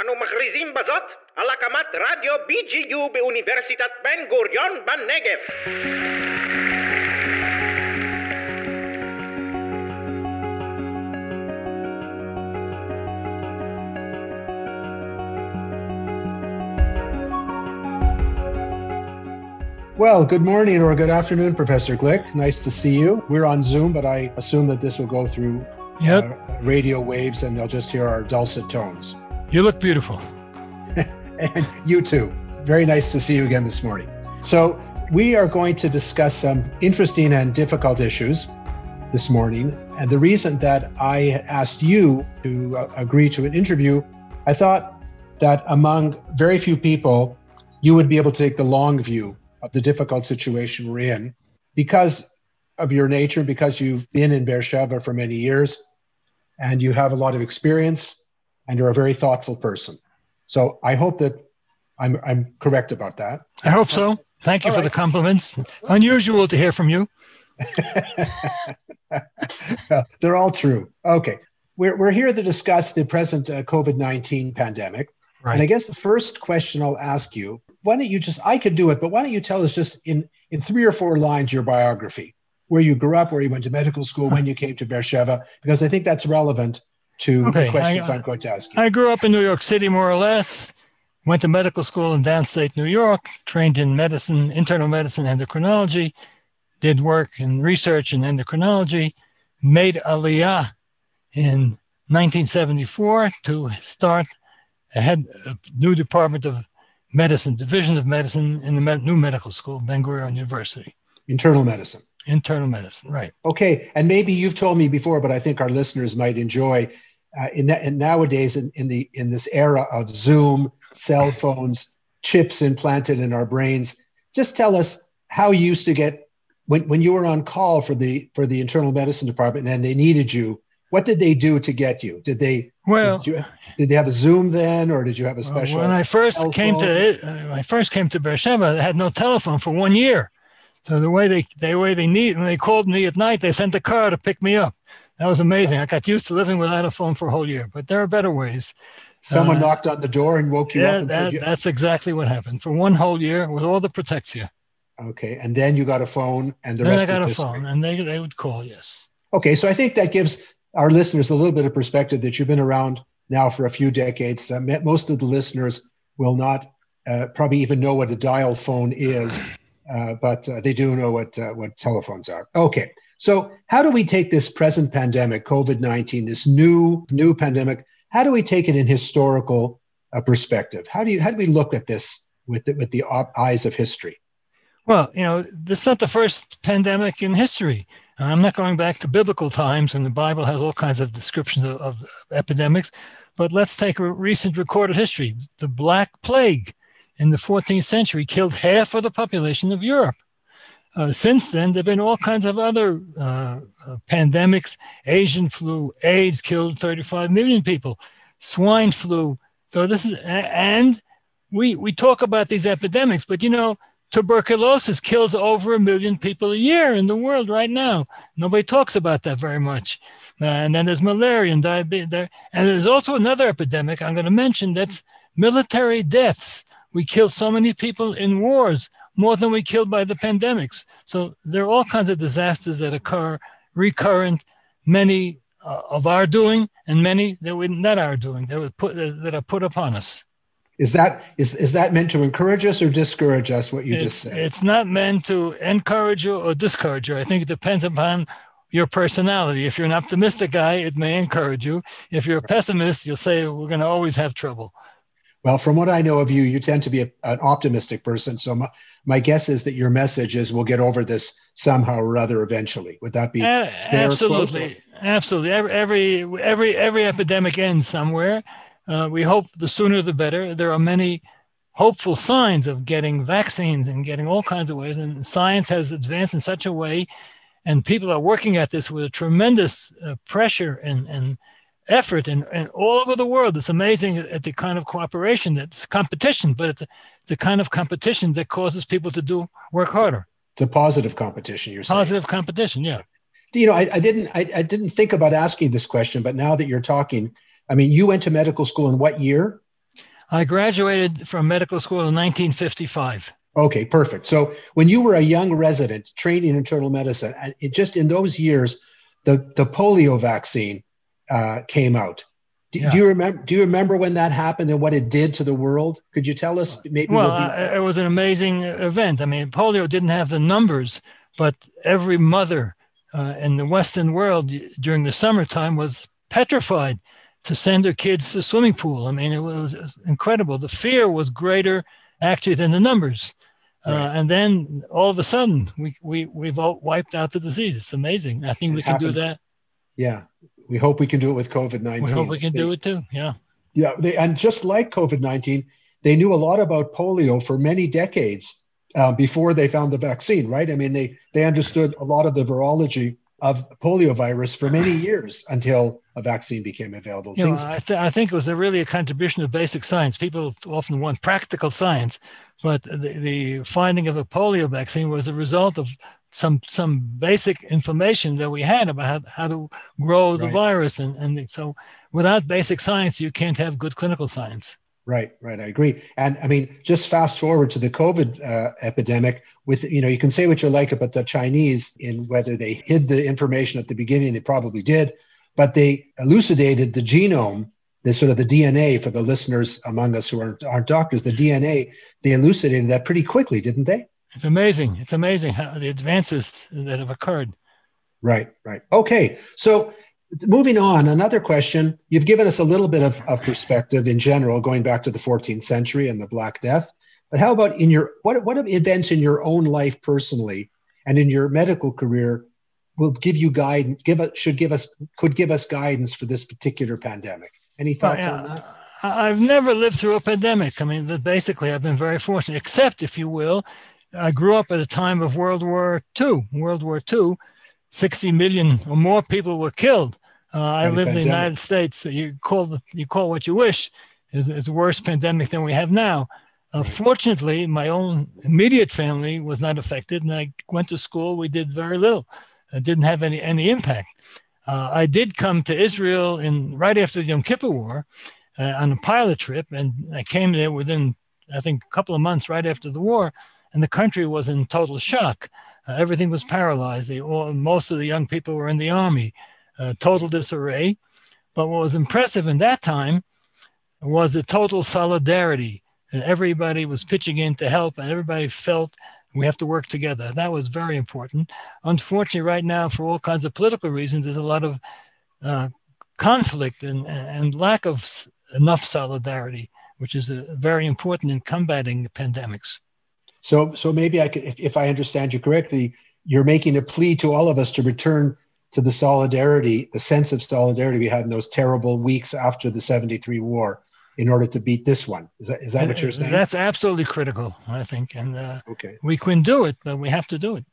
אנו מכריזים בזאת על הקמת רדיו BGU באוניברסיטת בן גוריון בנגב. Well, good morning or good afternoon, Professor Glick. Nice to see you. We're on Zoom, but I assume that this will go through Yep. uh, radio waves and they'll just hear our dulcet tones. You look beautiful. and you too. Very nice to see you again this morning. So, we are going to discuss some interesting and difficult issues this morning. And the reason that I asked you to uh, agree to an interview, I thought that among very few people, you would be able to take the long view of the difficult situation we're in because of your nature, because you've been in Beersheba for many years and you have a lot of experience and you're a very thoughtful person. So I hope that I'm, I'm correct about that. I hope so. Thank you All for the compliments. Unusual to hear from you. They're all true. Okay. We're, we're here to discuss the present uh, COVID 19 pandemic. And I guess the first question I'll ask you why don't you just, I could do it, but why don't you tell us just in, in three or four lines your biography, where you grew up, where you went to medical school, when you came to Beersheba, because I think that's relevant to Okay, the questions uh, I- I, am going to ask you. I grew up in New York City, more or less. Went to medical school in downstate New York, trained in medicine, internal medicine, endocrinology, did work in research in endocrinology, made Aliyah in 1974 to start a head a new department of medicine, division of medicine in the med- new medical school, Ben Gurion University, Internal medicine. internal medicine. Right. Okay, and maybe you've told me before, but I think our listeners might enjoy. Uh, in, that, in nowadays, in, in the in this era of Zoom, cell phones, chips implanted in our brains, just tell us how you used to get when, when you were on call for the for the internal medicine department and they needed you. What did they do to get you? Did they Well, did, you, did they have a Zoom then, or did you have a Well, special? when I first came to it, uh, I first came to Beersheba, they had no telephone for one year. So the way they the way they need when they called me at night, they sent a car to pick me up. That was amazing. I got used to living without a phone for a whole year, but there are better ways. Someone uh, knocked on the door and woke you Yeah, up. That, you, that's exactly what happened. For one whole year, with all the protectia. okay, and then you got a phone, and the Then rest I got a phone, and they they would call. Yes. Okay, so I think that gives our listeners a little bit of perspective that you've been around now for a few decades. Uh, most of the listeners will not uh, probably even know what a dial phone is, uh, but uh, they do know what uh, what telephones are. Okay, so how do we take this present pandemic, COVID nineteen, this new new pandemic? How do we take it in historical uh, perspective? How do you how do we look at this with the, with the op- eyes of history? Well, you know, this is not the first pandemic in history. I'm not going back to biblical times, and the Bible has all kinds of descriptions of, of epidemics. But let's take a recent recorded history. The Black Plague in the 14th century killed half of the population of Europe. Uh, since then, there have been all kinds of other uh, uh, pandemics. Asian flu, AIDS killed 35 million people, swine flu. So this is, and we we talk about these epidemics, but you know, tuberculosis kills over a million people a year in the world right now. Nobody talks about that very much. Uh, and then there's malaria and diabetes. There, and there's also another epidemic I'm going to mention that's military deaths. We kill so many people in wars, more than we killed by the pandemics. So there are all kinds of disasters that occur recurrent, many uh, of our doing and many that we not our doing that were put that are put upon us. Is that is is that meant to encourage us or discourage us? What you it's, just said. it's not meant to encourage you or discourage you. I think it depends upon your personality. If you're an optimistic guy, it may encourage you. If you're a pessimist, you'll say we're going to always have trouble. Well, from what I know of you, you tend to be a, an optimistic person. So my, my guess is that your message is we'll get over this somehow or other eventually. Would that be? Absolutely, absolutely. Every every every every epidemic ends somewhere. Uh, we hope the sooner the better. There are many hopeful signs of getting vaccines and getting all kinds of ways, and science has advanced in such a way, and people are working at this with a tremendous uh, pressure and and effort and, and all over the world. It's amazing at the kind of cooperation that's competition, but it's a kind of competition that causes people to do work harder. It's a positive competition. You're saying. Positive competition, yeah. You know, I, I didn't I, I didn't think about asking this question, but now that you're talking, I mean, you went to medical school in what year? I graduated from medical school in 1955. Okay, perfect. So when you were a young resident training in internal medicine, and it just in those years, the, the polio vaccine uh, came out. Do, yeah. do, you remember? Do you remember when that happened and what it did to the world? Could you tell us? Maybe. Well, we'll be... it was an amazing event. I mean, polio didn't have the numbers, but every mother uh, in the Western world during the summertime was petrified to send their kids to the swimming pool. I mean, it was incredible. The fear was greater actually than the numbers. Uh, right. Uh, and then all of a sudden, we we we've all wiped out the disease. It's amazing. I think it we can happened. do that. Yeah, we hope we can do it with COVID nineteen. We hope we can they, do it too. Yeah. Yeah, they, and just like COVID nineteen, they knew a lot about polio for many decades uh, before they found the vaccine. Right? I mean, they they understood a lot of the virology of polio virus for many years until a vaccine became available. You know, I, th- I think it was a really a contribution of basic science. People often want practical science, but the, the finding of a polio vaccine was a result of some some basic information that we had about how, how to grow the right. virus and, and so without basic science you can't have good clinical science. Right right i agree. And i mean just fast forward to the covid uh, epidemic with you know you can say what you like about the chinese in whether they hid the information at the beginning they probably did but they elucidated the genome the sort of the dna for the listeners among us who aren't, aren't doctors the dna they elucidated that pretty quickly didn't they it's amazing. It's amazing how the advances that have occurred. Right, right. Okay. So moving on, another question. You've given us a little bit of, of perspective in general, going back to the 14th century and the Black Death. But how about in your what what events in your own life personally and in your medical career will give you guidance give us should give us could give us guidance for this particular pandemic? Any thoughts oh, yeah. on that? I've never lived through a pandemic. I mean, basically, I've been very fortunate, except, if you will, I grew up at a time of World War II. World War II, 60 million or more people were killed. Uh, I lived in the United States. You call the, you call what you wish. It's, it's a worse pandemic than we have now. Uh, fortunately, my own immediate family was not affected, and I went to school. We did very little. It didn't have any any impact. Uh, I did come to Israel in right after the Yom Kippur War uh, on a pilot trip, and I came there within I think a couple of months right after the war and the country was in total shock. Uh, everything was paralyzed. They, all, most of the young people were in the army, uh, total disarray. But what was impressive in that time was the total solidarity. And everybody was pitching in to help, and everybody felt we have to work together. That was very important. Unfortunately, right now, for all kinds of political reasons, there's a lot of uh, conflict and, and lack of enough solidarity, which is uh, very important in combating pandemics. So, so maybe I could, if, if I understand you correctly, you're making a plea to all of us to return to the solidarity, the sense of solidarity we had in those terrible weeks after the 73 war in order to beat this one. Is that, is that what you're saying? That's absolutely critical, I think. And uh, okay. we can do it, but we have to do it.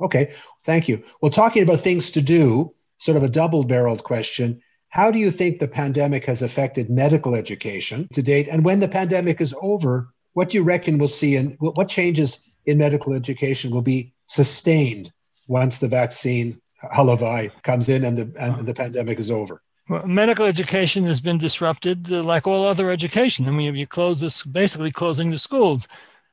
Okay, thank you. Well, talking about things to do, sort of a double barreled question. How do you think the pandemic has affected medical education to date? And when the pandemic is over, what do you reckon we'll see and what changes in medical education will be sustained once the vaccine halavai comes in and the and the pandemic is over well, medical education has been disrupted uh, like all other education. I mean, you close this, basically closing the schools,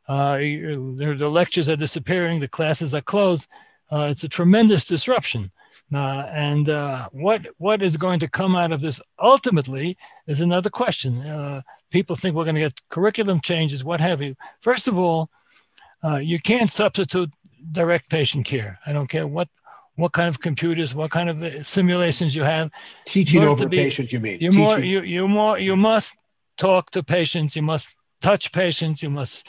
uh, the, lectures are disappearing, the classes are closed. Uh, it's a tremendous disruption. Uh, and uh, what what is going to come out of this ultimately is another question. Uh, people think we're going to get curriculum changes, what have you. First of all, uh, you can't substitute direct patient care. I don't care what what kind of computers, what kind of uh, simulations you have. Teaching over be, patient, you mean? You more you you more you must talk to patients. You must touch patients. You must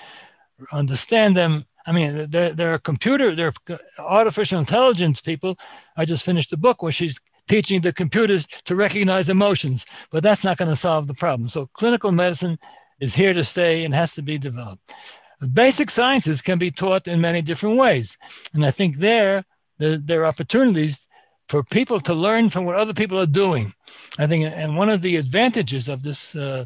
understand them I mean, there, there are computer, there are artificial intelligence people. I just finished a book where she's teaching the computers to recognize emotions, but that's not going to solve the problem. So clinical medicine is here to stay and has to be developed. Basic sciences can be taught in many different ways. And I think there, there, there are opportunities for people to learn from what other people are doing. I think, and one of the advantages of this uh,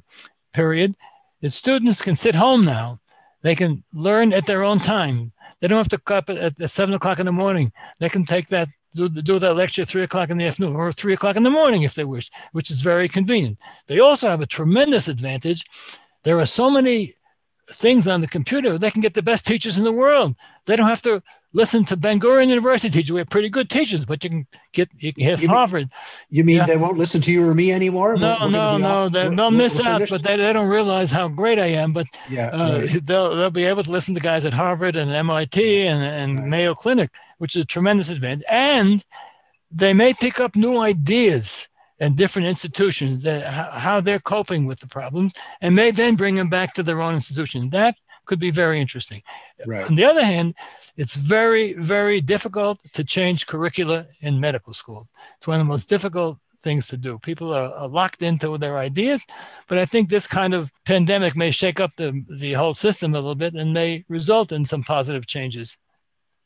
period is students can sit home now they can learn at their own time. They don't have to come up at, at seven o'clock in the morning. They can take that do, do that lecture three o'clock in the afternoon or three o'clock in the morning if they wish, which is very convenient. They also have a tremendous advantage There are so many things on the computer. They can get the best teachers in the world. They don't have to listen to Ben Gurion University teachers. We have pretty good teachers, but you can get you can You mean- Harvard. You mean Yeah. they won't listen to you or me anymore? No, We're- we're no, no. off- they, they'll miss out, finished? but they, they don't realize how great I am. But yeah, uh, right. they'll they'll be able to listen to guys at Harvard and MIT and, and Right. Mayo Clinic, which is a tremendous advantage. And they may pick up new ideas and different institutions that how, they're coping with the problems, and may then bring them back to their own institution. That could be very interesting. right. On the other hand, it's very, very difficult to change curricula in medical school. It's one of the most difficult things to do. People are, are locked into their ideas, but I think this kind of pandemic may shake up the, the whole system a little bit and may result in some positive changes.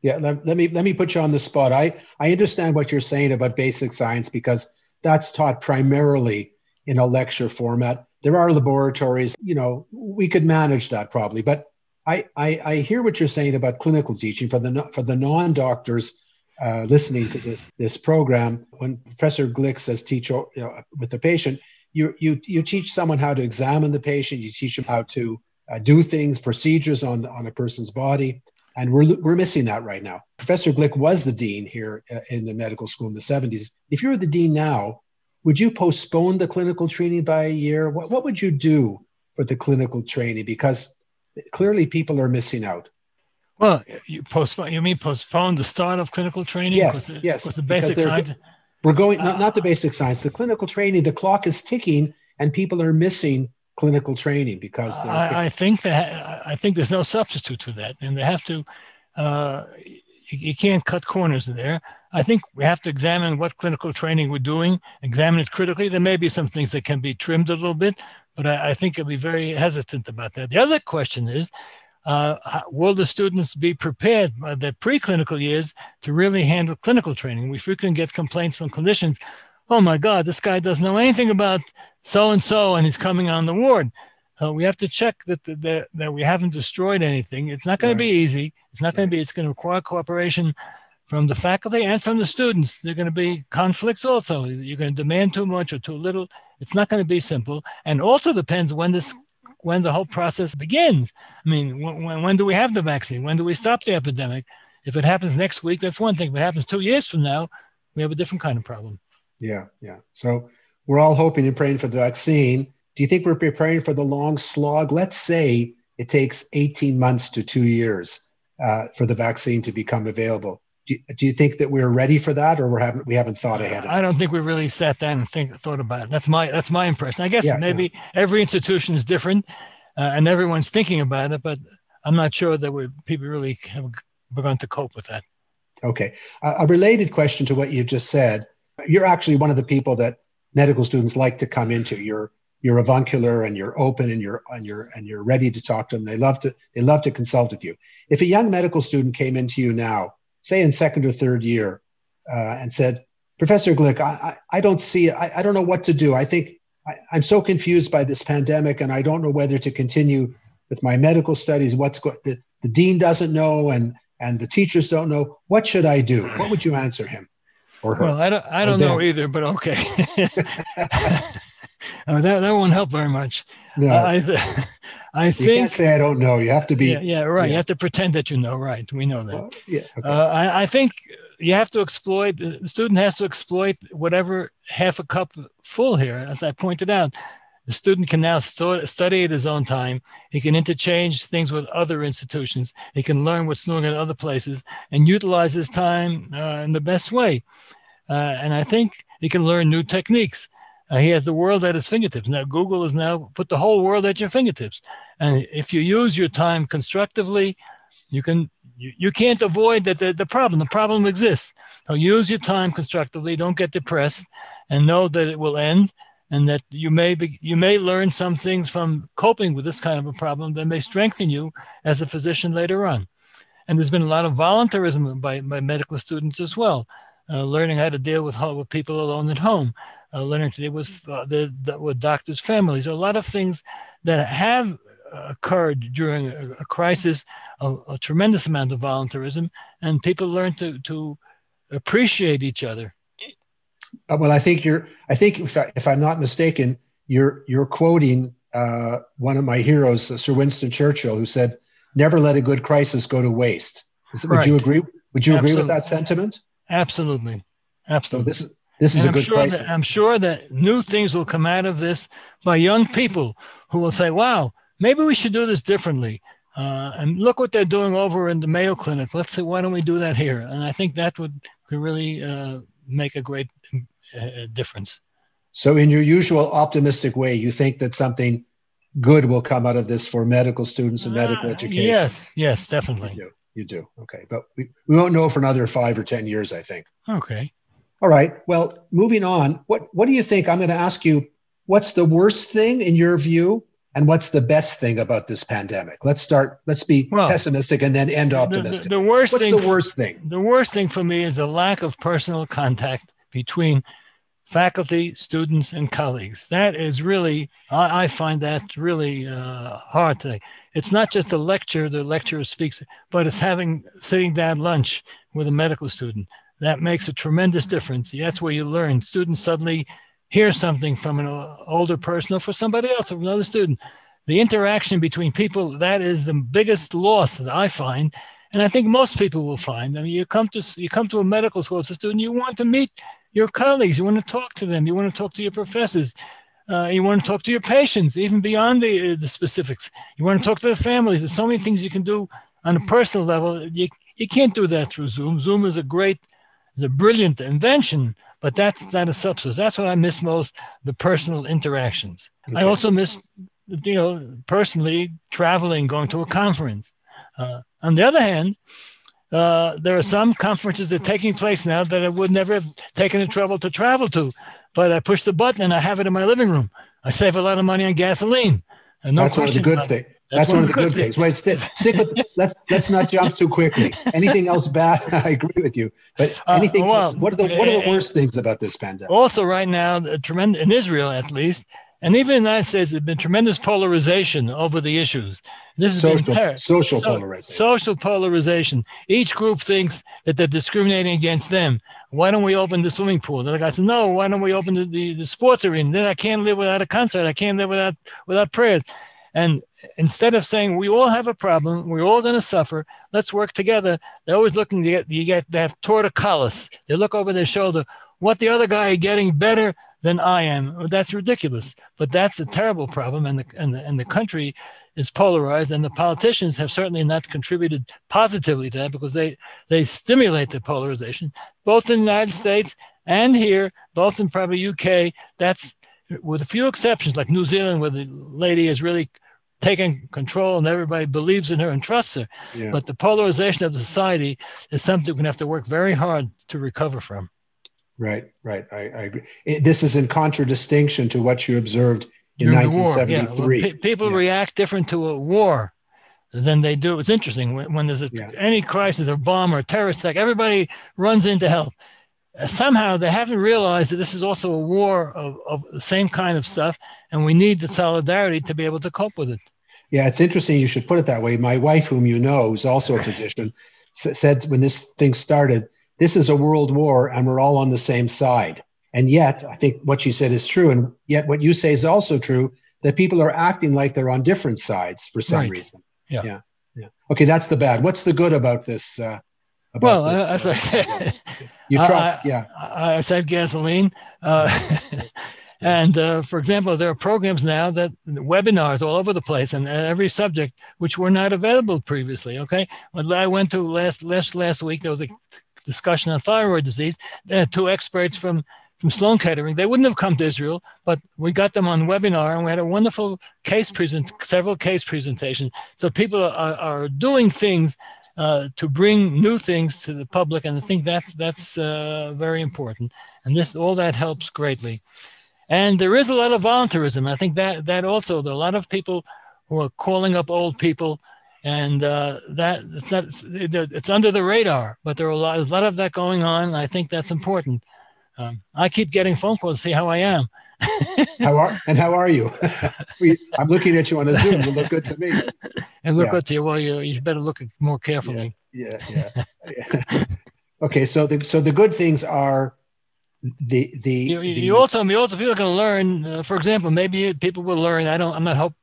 Yeah, let, let me let me put you on the spot. I I understand what you're saying about basic science because that's taught primarily in a lecture format. There are laboratories, you know, we could manage that probably, but I I, I hear what you're saying about clinical teaching for the for the non-doctors uh, listening to this this program. When Professor Glick says teach you know, with the patient, you you you teach someone how to examine the patient. You teach them how to uh, do things, procedures on on a person's body and we're we're missing that right now. Professor Glick was the dean here uh, in the medical school in the 70s. If you were the dean now, would you postpone the clinical training by a year? What what would you do for the clinical training? Because clearly people are missing out. Well, you postpone. You mean postpone the start of clinical training? Yes, Because the- yes, because the basic science. We're going not, not the basic science, the clinical training. The clock is ticking, and people are missing clinical training because I, I think that I think there's no substitute for that, and they have to. Uh, you, you can't cut corners there. I think we have to examine what clinical training we're doing, examine it critically. There may be some things that can be trimmed a little bit, but I, I think I'll be very hesitant about that. The other question is, uh, will the students be prepared by their preclinical years to really handle clinical training? We frequently get complaints from clinicians. Oh my God, this guy doesn't know anything about so and so, and he's coming on the ward. Uh, we have to check that, that that we haven't destroyed anything. It's not going Right. to be easy. It's not going to be. It's going to require cooperation from the faculty and from the students. There are going to be conflicts also. You're going to demand too much or too little. It's not going to be simple, and also depends when this when the whole process begins. I mean, when, when do we have the vaccine? When do we stop the epidemic? If it happens next week, that's one thing. If it happens two years from now, we have a different kind of problem. Yeah, yeah. So we're all hoping and praying for the vaccine. Do you think we're preparing for the long slog? Let's say it takes 18 months to two years uh, for the vaccine to become available. Do you, do you think that we're ready for that, or we haven't we haven't thought ahead? Of I don't think we really sat down and think thought about it. That's my that's my impression. I guess Yeah, maybe every institution is different, uh, and everyone's thinking about it, but I'm not sure that we people really have begun to cope with that. Okay. Uh, a related question to what you just said. You're actually one of the people that medical students like to come into. You're you're avuncular and you're open and you're and you're and you're ready to talk to them. They love to they love to consult with you. If a young medical student came into you now, say in second or third year, uh, and said, Professor Glick, I, I, I don't see I, I don't know what to do. I think I, I'm so confused by this pandemic and I don't know whether to continue with my medical studies. What's go- the, the dean doesn't know and and the teachers don't know. What should I do? What would you answer him or her? Well, I don't I don't know either, but okay. Oh, that that won't help very much. no, I I you think can't say I don't know. You have to be. yeah, yeah right. You have to pretend that you know, right? We know that. well, yeah, okay. Uh, I, I think you have to exploit, the student has to exploit whatever half a cup full here. As I pointed out, the student can now stu- study at his own time. He can interchange things with other institutions. He can learn what's doing in other places and utilize his time uh, in the best way. Uh, and I think he can learn new techniques. Uh, he has the world at his fingertips. Now, Google has now put the whole world at your fingertips. And if you use your time constructively, you can you, you can't avoid that the, the problem. The problem exists. So use your time constructively. Don't get depressed, and know that it will end, and that you may be you may learn some things from coping with this kind of a problem that may strengthen you as a physician later on. And there's been a lot of voluntarism by, by medical students as well, uh, learning how to deal with, with people alone at home, uh, learning to deal with uh, the, the, with doctors' families. A lot of things that have uh, occurred during a, a crisis, a, a tremendous amount of voluntarism, and people learn to to appreciate each other. Uh, well, I think you're. I think if, I, if I'm not mistaken, you're you're quoting uh, one of my heroes, uh, Sir Winston Churchill, who said, "Never let a good crisis go to waste." Right. Would you agree? Would you Absolutely. agree with that sentiment? Absolutely, absolutely. So this is this is and a I'm good sure crisis. That, I'm sure that new things will come out of this by young people who will say, "Wow, maybe we should do this differently." Uh, and look what they're doing over in the Mayo Clinic. Let's say, why don't we do that here? And I think that would really uh, make a great uh, difference. So, in your usual optimistic way, you think that something good will come out of this for medical students and medical uh, education? Yes, yes, definitely. You do. You do. Okay. But we, we won't know for another five or 10 years, I think. Okay. All right. Well, moving on. What, what do you think? I'm going to ask you what's the worst thing in your view and what's the best thing about this pandemic? Let's start. Let's be well, pessimistic and then end optimistic. The, the, the worst what's thing. The worst thing. The worst thing for me is the lack of personal contact between faculty, students, and colleagues. That is really, I, I find that really uh, hard to. It's not just a lecture, the lecturer speaks, but it's having sitting down lunch with a medical student. That makes a tremendous difference. That's where you learn. Students suddenly hear something from an older person or for somebody else or another student. The interaction between people, that is the biggest loss that I find. And I think most people will find. I mean, you come to you come to a medical school as a student, you want to meet your colleagues. You want to talk to them. You want to talk to your professors. Uh, you want to talk to your patients, even beyond the, uh, the specifics. You want to talk to the families. There's so many things you can do on a personal level. You, you can't do that through Zoom. Zoom is a great, is a brilliant invention, but that's not a substance. That's what I miss most, the personal interactions. Okay. I also miss, you know, personally traveling, going to a conference. Uh, on the other hand, uh, there are some conferences that are taking place now that I would never have taken the trouble to travel to, but I push the button and I have it in my living room. I save a lot of money on gasoline. And no That's one of the good things. That's, That's one, one, of the good things. things. Wait, stick, stick with. let's let's not jump too quickly. Anything else bad? I agree with you. But uh, anything? Uh, well, else, what are the what are the worst things about this pandemic? Also, right now, tremendous in Israel, at least, and even in the United States, there's been tremendous polarization over the issues. This has social, ter- social so, polarization. Social polarization. Each group thinks that they're discriminating against them. Why don't we open the swimming pool? The guy says, no, why don't we open the, the, the sports arena? Then I can't live without a concert. I can't live without without prayers. And instead of saying we all have a problem, we're all going to suffer, let's work together. They're always looking to get you get they have torticollis. They look over their shoulder. What the other guy getting better than I am. That's ridiculous. But that's a terrible problem, and the and the and the country is polarized, and the politicians have certainly not contributed positively to that because they they stimulate the polarization, both in the United States and here, both in probably UK. That's with a few exceptions, like New Zealand, where the lady is really taken control and everybody believes in her and trusts her. Yeah. But the polarization of the society is something we're going to have to work very hard to recover from. Right, right. I, I agree. It, this is in contradistinction to what you observed in During 1973. Yeah. Well, people yeah. react different to a war than they do. It's interesting when, when there's a, yeah. any crisis or bomb or terrorist attack, everybody runs into help. Somehow they haven't realized that this is also a war of, of the same kind of stuff, and we need the solidarity to be able to cope with it. Yeah, it's interesting you should put it that way. My wife, whom you know, who's also a physician, said when this thing started, this is a world war and we're all on the same side. And yet, I think what she said is true. And yet, what you say is also true that people are acting like they're on different sides for some right. reason. Yeah. yeah. Yeah. Okay, that's the bad. What's the good about this? Uh, about well, this, uh, as I said, you try, yeah. I, I said gasoline. Uh, and uh, for example, there are programs now that webinars all over the place and every subject which were not available previously. Okay, well, I went to last last last week. There was a discussion on thyroid disease. Uh, two experts from from Sloan Kettering. They wouldn't have come to Israel, but we got them on webinar and we had a wonderful case present, several case presentations. So people are, are doing things uh, to bring new things to the public, and I think that's that's uh, very important. And this all that helps greatly. And there is a lot of volunteerism. I think that that also there are a lot of people who are calling up old people and uh, that it's, not, it's under the radar, but there are a lot, a lot of that going on. I think that's important. Um, I keep getting phone calls to see how I am. how are and how are you? I'm looking at you on a Zoom. You look good to me. And look yeah. good to you. Well, you you better look more carefully. Yeah, yeah. yeah. okay, so the so the good things are the the you, the, you also you also people can learn. Uh, for example, maybe people will learn. I don't. I'm not hope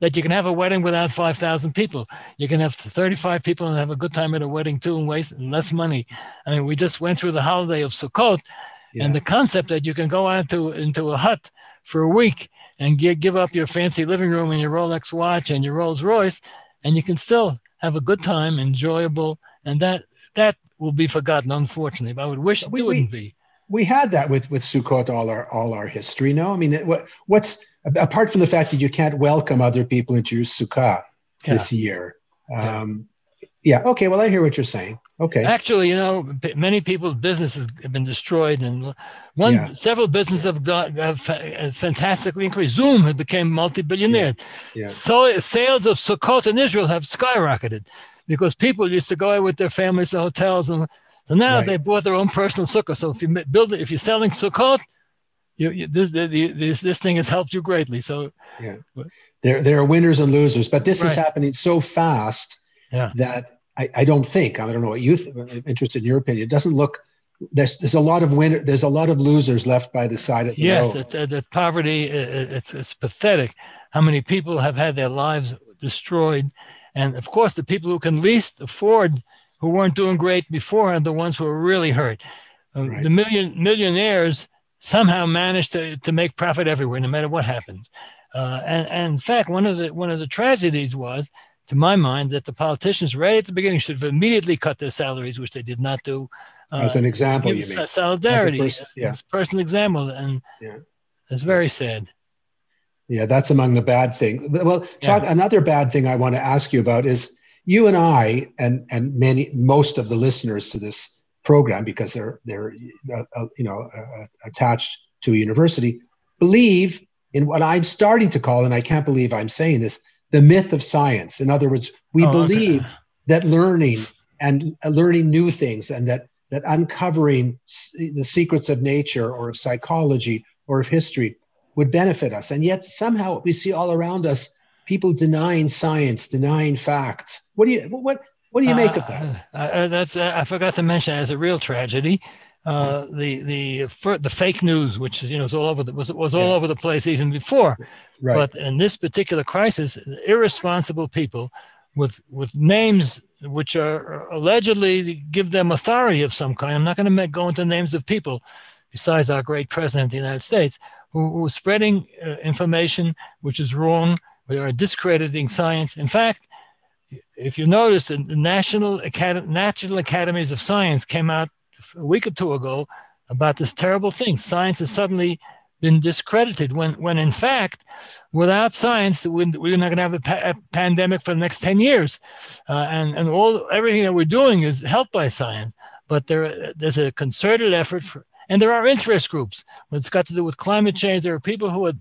that you can have a wedding without five thousand people. You can have thirty five people and have a good time at a wedding too, and waste less money. I mean, we just went through the holiday of Sukkot, yeah. and the concept that you can go out to into a hut for a week and give give up your fancy living room and your Rolex watch and your Rolls Royce, and you can still have a good time, enjoyable, and that that will be forgotten, unfortunately. But I would wish We- it wouldn't we- be. We had that with with Sukkot all our all our history. No, I mean, what what's apart from the fact that you can't welcome other people into your sukkah this year. Yeah. Um, yeah. Okay. Well, I hear what you're saying. Okay. Actually, you know, p- many people's businesses have been destroyed, and one Yeah. several businesses have, got, have fa- have fantastically increased. Zoom has become multi-billionaire. Yeah. So sales of Sukkot in Israel have skyrocketed because people used to go out with their families to hotels, and so now Right. they bought their own personal sukkah. So if you build it, if you're selling Sukkot, you, you this, the- the- this this thing has helped you greatly. So There there are winners and losers, but this Right. is happening so fast Yeah. that I, I don't think I don't know what you th- I'm interested in your opinion. It doesn't look there's there's a lot of winner there's a lot of losers left by the side of the Yes, road. uh, the poverty, uh, uh, it's, it's pathetic how many people have had their lives destroyed. And of course, the people who can least afford, who weren't doing great before, are the ones who are really hurt. Uh, Right. The million millionaires somehow managed to, to make profit everywhere, no matter what happens. Uh, and, and in fact, one of the one of the tragedies was, to my mind, that the politicians right at the beginning should have immediately cut their salaries, which they did not do. Uh, As an example, you mean? solidarity, As a pers- yeah. as personal example, and Yeah. it's very sad. Yeah, that's among the bad things. Well, talk, another bad thing I want to ask you about is you and I, and and many most of the listeners to this program, because they're they're uh, uh, you know uh, attached to a university, believe in what I'm starting to call, and I can't believe I'm saying this, the myth of science. In other words, we Oh, okay. believed that learning and uh, learning new things and that that uncovering s- the secrets of nature or of psychology or of history would benefit us and yet somehow we see all around us people denying science denying facts what do you what what do you make of that Uh, uh, that's uh, I forgot to mention as a real tragedy. Uh, the the the fake news, which you know was all over the was was all Yeah. over the place even before. right But in this particular crisis, irresponsible people with with names which are allegedly give them authority of some kind. I'm not going to go into names of people besides our great president of the United States who, who are spreading uh, information which is wrong. We are discrediting science. In fact, if you notice, the National Academy, National Academies of Science came out a week or two ago about this terrible thing. Science has suddenly been discredited when, when in fact, without science, we- we're not going to have a, pa- a pandemic for the next 10 years. Uh, and and all everything that we're doing is helped by science. But there, there's a concerted effort for, and there are interest groups. When it's got to do with climate change, there are people who are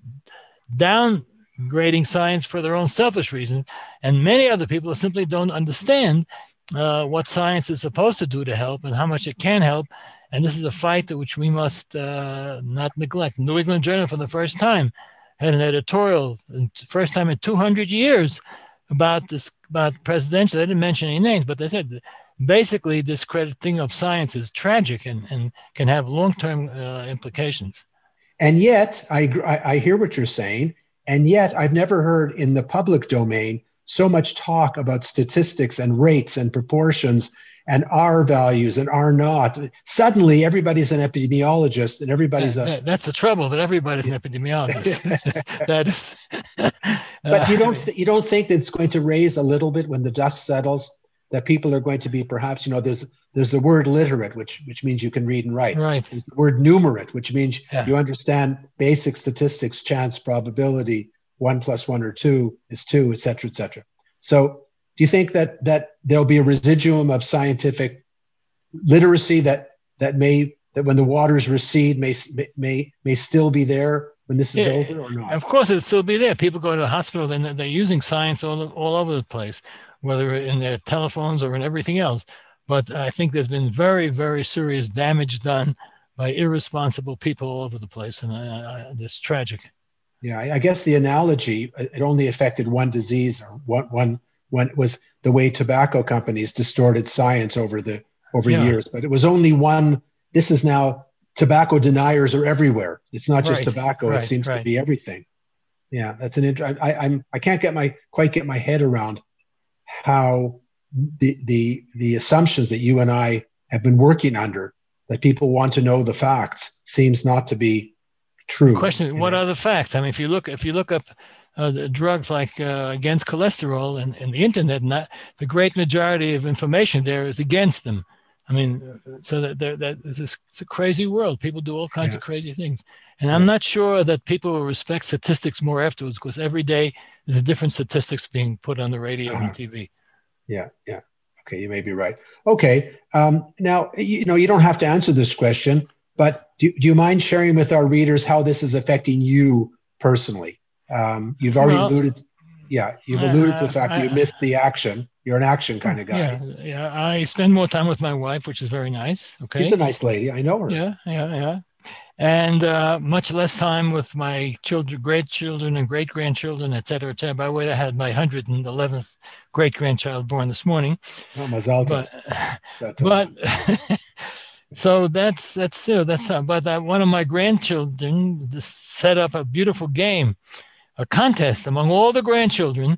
downgrading science for their own selfish reasons, and many other people simply don't understand uh, what science is supposed to do to help and how much it can help. And this is a fight which we must uh, not neglect. New England Journal, for the first time, had an editorial, first time in 200 years, about this about presidential. They didn't mention any names, but they said basically discrediting of science is tragic and, and can have long-term uh, implications. and yet I i hear what you're saying and yet i've never heard in the public domain so much talk about statistics and rates and proportions and r values and r naught suddenly everybody's an epidemiologist and everybody's a That- that's the trouble that everybody's an epidemiologist. that, But you don't uh, th- you don't think that it's going to raise a little bit when the dust settles that people are going to be perhaps you know there's there's the word literate which which means you can read and write. right. There's the word numerate which means Yeah. you understand basic statistics, chance, probability, one plus one or two is two, et cetera, et cetera. So do you think that that there'll be a residuum of scientific literacy that that may that when the waters recede may may may still be there when this is Yeah. over or not? Of course, it'll still be there. People go to the hospital and they're- they're using science all, all over the place, whether in their telephones or in everything else. But I think there's been very, very serious damage done by irresponsible people all over the place. And I, I, it's tragic. Yeah, I I guess the analogy it only affected one disease or one one one was the way tobacco companies distorted science over the over Yeah. years, but it was only one. This is now tobacco deniers are everywhere. It's not just Right, tobacco; right, it seems to be everything. Yeah, that's an. int- I, I, I'm. I can't get my quite get my head around how the the the assumptions that you and I have been working under that people want to know the facts seems not to be true. The question what are the facts? I mean, if you look, if you look up uh, the drugs like uh, against cholesterol and, and the internet, and that, the great majority of information there is against them. I mean, so that there, that is this, it's a crazy world. People do all kinds Yeah. of crazy things, and I'm not sure that people will respect statistics more afterwards because every day there's a different statistics being put on the radio Uh-huh. and TV. Yeah, yeah. Okay, you may be right. Okay. Um, now, you, know, you don't have to answer this question, but do, do you mind sharing with our readers how this is affecting you personally? Um, you've already Well, alluded, yeah, you've alluded to the fact that you I- missed the action. You're an action kind of guy. Yeah, yeah. I spend more time with my wife, which is very nice. Okay. She's a nice lady. I know her. Yeah, yeah, yeah. And uh, much less time with my children, great children, and great grandchildren, et cetera, et cetera. By the way, I had my 111th great grandchild born this morning. Oh, Mazal. But, but so that's that's you know, that's uh, but that one of my grandchildren set up a beautiful game, a contest among all the grandchildren,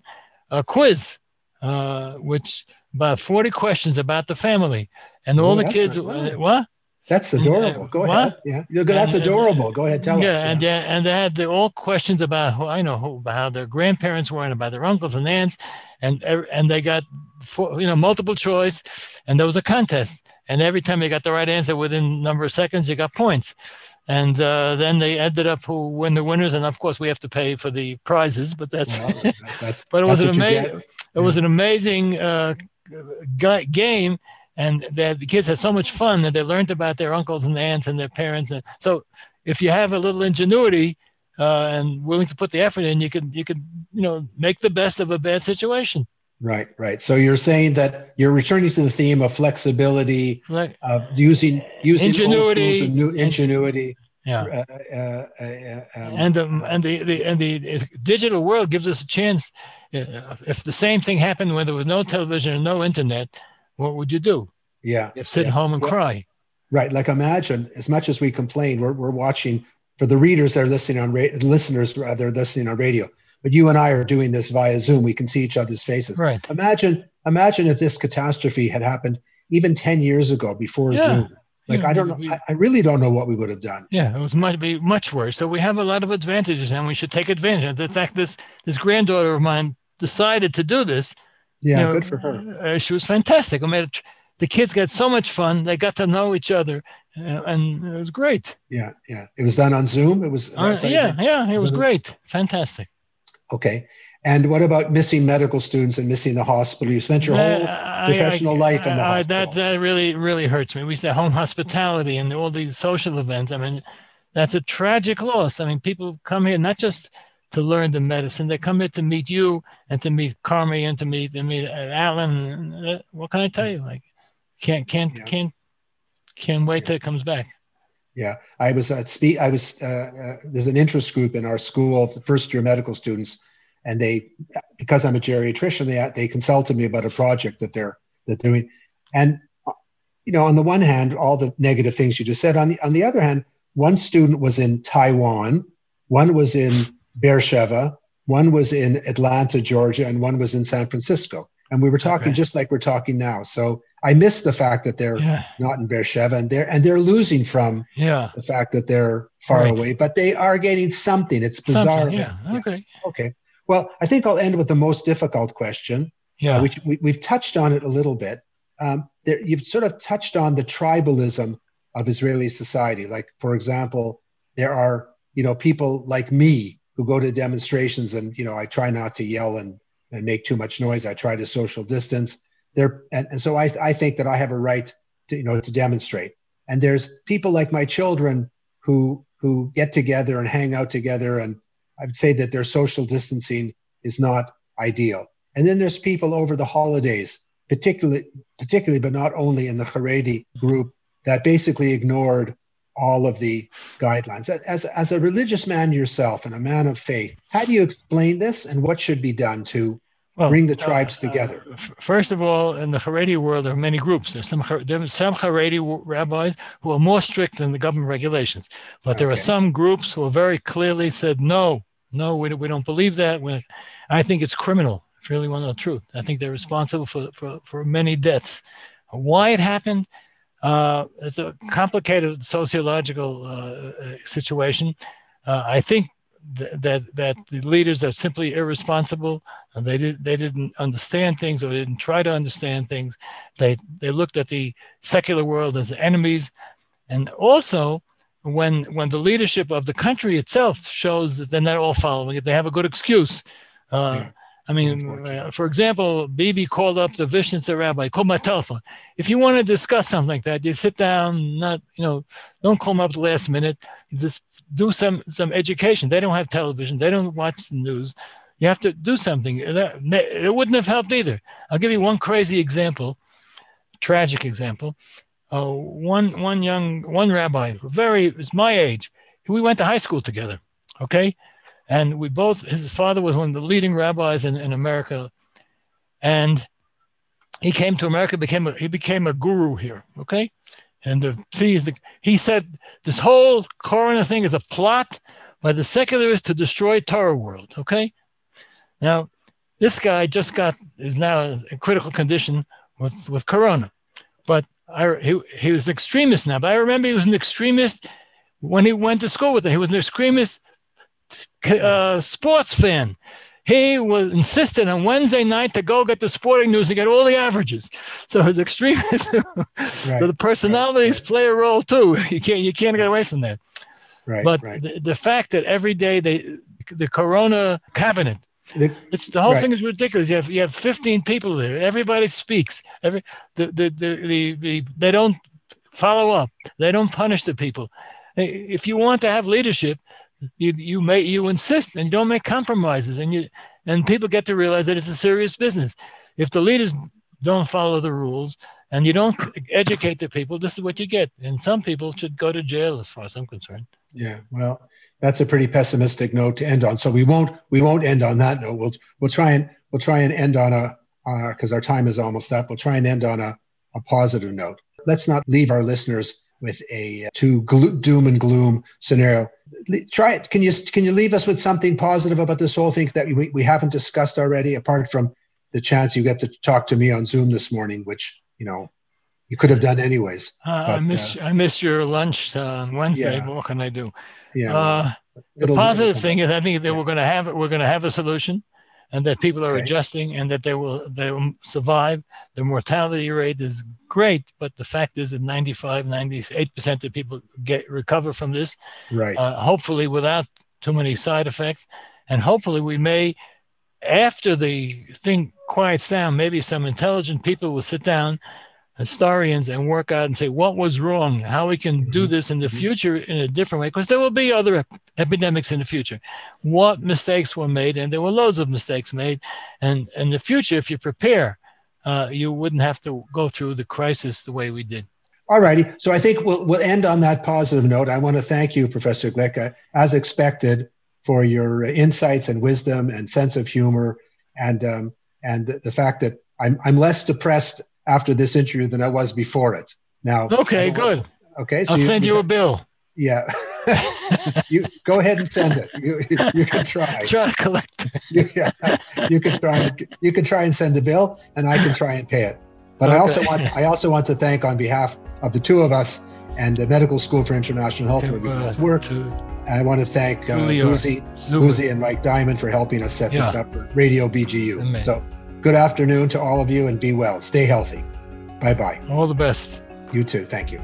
a quiz, uh, which about 40 questions about the family, and all Oh, the kids. bad. What? That's adorable. Go What? ahead. Yeah, that's And- and- adorable. Go ahead. Tell yeah, us. and Yeah. and they had the, all questions about who I know who, about how their grandparents were and about their uncles and aunts, and and they got four, you know multiple choice, and there was a contest, and every time they got the right answer within a number of seconds, you got points, and uh, then they ended up who win the winners, and of course we have to pay for the prizes, but that's Well, that's- but it was an that's what you amazing it was an amazing uh, game and that the kids had so much fun that they learned about their uncles and aunts and their parents and so if you have a little ingenuity uh, and willing to put the effort in you can you can you know make the best of a bad situation Right, right. So you're saying that you're returning to the theme of flexibility, like of using using Ingenuity. and new ingenuity. yeah Uh, uh, uh, uh, um, and the and the, the and the digital world gives us a chance uh, if the same thing happened when there was no television and no internet what would you do yeah, you sit yeah. at home and Well, cry right. Like imagine, as much as we complain, we're we're watching for the readers that are listening on ra- listeners rather listening on radio. But you and I are doing this via Zoom. We can see each other's faces. right Imagine, imagine if this catastrophe had happened even ten years ago before Yeah. Zoom. Like Yeah, I don't know. we- I, I really don't know what we would have done. Yeah, it was might be much worse. So we have a lot of advantages, and we should take advantage. of The fact this this granddaughter of mine decided to do this. Yeah, you know, good for her. Uh, she was fantastic. I mean, it, the kids got so much fun. They got to know each other, uh, and it was great. Yeah, yeah. It was done on Zoom. It was. Uh, yeah, yeah, it was Mhm. great, fantastic. Okay. And what about missing medical students and missing the hospital? You spent your whole Uh, professional life in the I- I- hospital. That that really really hurts me. We used to home hospitality and all these social events. I mean, that's a tragic loss. I mean, people come here not just to learn the medicine; they come here to meet you and to meet Carmi and to meet to meet uh, Alan. Uh, What can I tell you? Like, can't can't Yeah. can't can't wait till it comes back. Yeah, I was at speak. I was. Uh, uh, there's an interest group in our school of the first year medical students, and they, because I'm a geriatrician, they they consulted me about a project that they're they're doing, and uh, you know, on the one hand, all the negative things you just said. On the on the other hand, one student was in Taiwan, one was in Beersheba, one was in Atlanta, Georgia, and one was in San Francisco. And we were talking Okay. just like we're talking now. So I miss the fact that they're Yeah, not in Beersheba, and they're and they're losing from yeah. the fact that they're far Right. away, but they are getting something. It's bizarre. Something, yeah. Okay. Okay. Well, I think I'll end with the most difficult question, Yeah. uh, which we, we've touched on it a little bit. Um, there, you've sort of touched on the tribalism of Israeli society. Like, for example, there are you know people like me who go to demonstrations, and you know I try not to yell and and make too much noise. I try to social distance. There, and, and so I I think that I have a right to you know to demonstrate. And there's people like my children who who get together and hang out together and I'd say that their social distancing is not ideal. And then there's people over the holidays, particularly, particularly, but not only in the Haredi group, that basically ignored all of the guidelines. As, as a religious man yourself and a man of faith, how do you explain this and what should be done to well, bring the tribes uh, together? Uh, first of all, in the Haredi world, there are many groups. There's some there's some Haredi rabbis who are more strict than the government regulations, but okay. there are some groups who have very clearly said no, no, we, we don't believe that. we I think it's criminal. If you really want to know the truth, I think they're responsible for for, for many deaths. Why it happened? Uh, it's a complicated sociological uh, situation. Uh, I think that that the leaders are simply irresponsible and they did they didn't understand things or didn't try to understand things they they looked at the secular world as enemies and also when when the leadership of the country itself shows that they're not all following it they have a good excuse uh. I mean, uh, for example, Bibi called up the Vishnitzer rabbi, called my telephone. If you want to discuss something like that, you sit down, not, you know, don't call them up the last minute. Just do some some education. They don't have television. They don't watch the news. You have to do something. It wouldn't have helped either. I'll give you one crazy example, tragic example. Uh, one one young one rabbi, very was my age. We went to high school together. Okay, and we both. His father was one of the leading rabbis in, in America, and he came to America. became a, He became a guru here. Okay, and the see the, he said this whole corona thing is a plot by the secularists to destroy Torah world. Okay, now this guy just got is now in critical condition with with corona, but I he he was an extremist now. But I remember he was an extremist when he went to school with it. He was an extremist uh, sports fan he was insistent on Wednesday night to go get the sporting news and get all the averages. So his extremism, right, so the personalities right, right. play a role too. You can't you can't get away from that. Right. But the, the fact that every day they the Corona cabinet the, it's the whole thing is ridiculous. You have you have 15 people there. Everybody speaks. Every the the, the the the they don't follow up. They don't punish the people. If you want to have leadership, you you make you insist and you don't make compromises and you and people get to realize that it's a serious business. If the leaders don't follow the rules and you don't educate the people this is what you get. And some people should go to jail as far as i'm concerned. Yeah well that's a pretty pessimistic note to end on. So we won't we won't end on that note. We'll we'll try and we'll try and end on a because our time is almost up. We'll try and end on a, a positive note. Let's not leave our listeners with a uh, too glo- doom and gloom scenario. Try it. Can you can you leave us with something positive about this whole thing that we, we haven't discussed already, apart from the chance you get to talk to me on Zoom this morning, which you know you could have done anyways. Uh, but, I miss uh, I miss your lunch on Wednesday. Yeah. What can I do? Yeah. Uh, the positive thing is, I think that yeah. we're going to have it. we're going to have a solution and that people are okay. adjusting and that they will they will survive. The mortality rate is great, but the fact is that 95, 98% of people get recover from this. Right. Uh, hopefully without too many side effects. And hopefully we may, after the thing quiets down, maybe some intelligent people will sit down historians and work out and say what was wrong, how we can do mm-hmm. this in the mm-hmm. future in a different way, because there will be other ep- epidemics in the future. What mistakes were made, and there were loads of mistakes made, and in the future, if you prepare, uh, you wouldn't have to go through the crisis the way we did. All righty. So I think we'll, we'll end on that positive note. I want to thank you, Professor Glick, as expected, for your insights and wisdom and sense of humor, and um, and the fact that I'm I'm less depressed after this interview than I was before it. Now, okay, good. Okay, so I'll you, send you, you a bill. Yeah, you go ahead and send it. You, you can try. Try to collect. you, yeah, you can try. You can try and send a bill, and I can try and pay it. But okay. I also want I also want to thank on behalf of the two of us and the Medical School for International Health where we both work. To, I want to thank uh, Uzi, Uzi and Mike Diamond for helping us set yeah. this up for Radio BGU. Amen. So Good afternoon to all of you and be well. Stay healthy. Bye bye. All the best. You too. Thank you.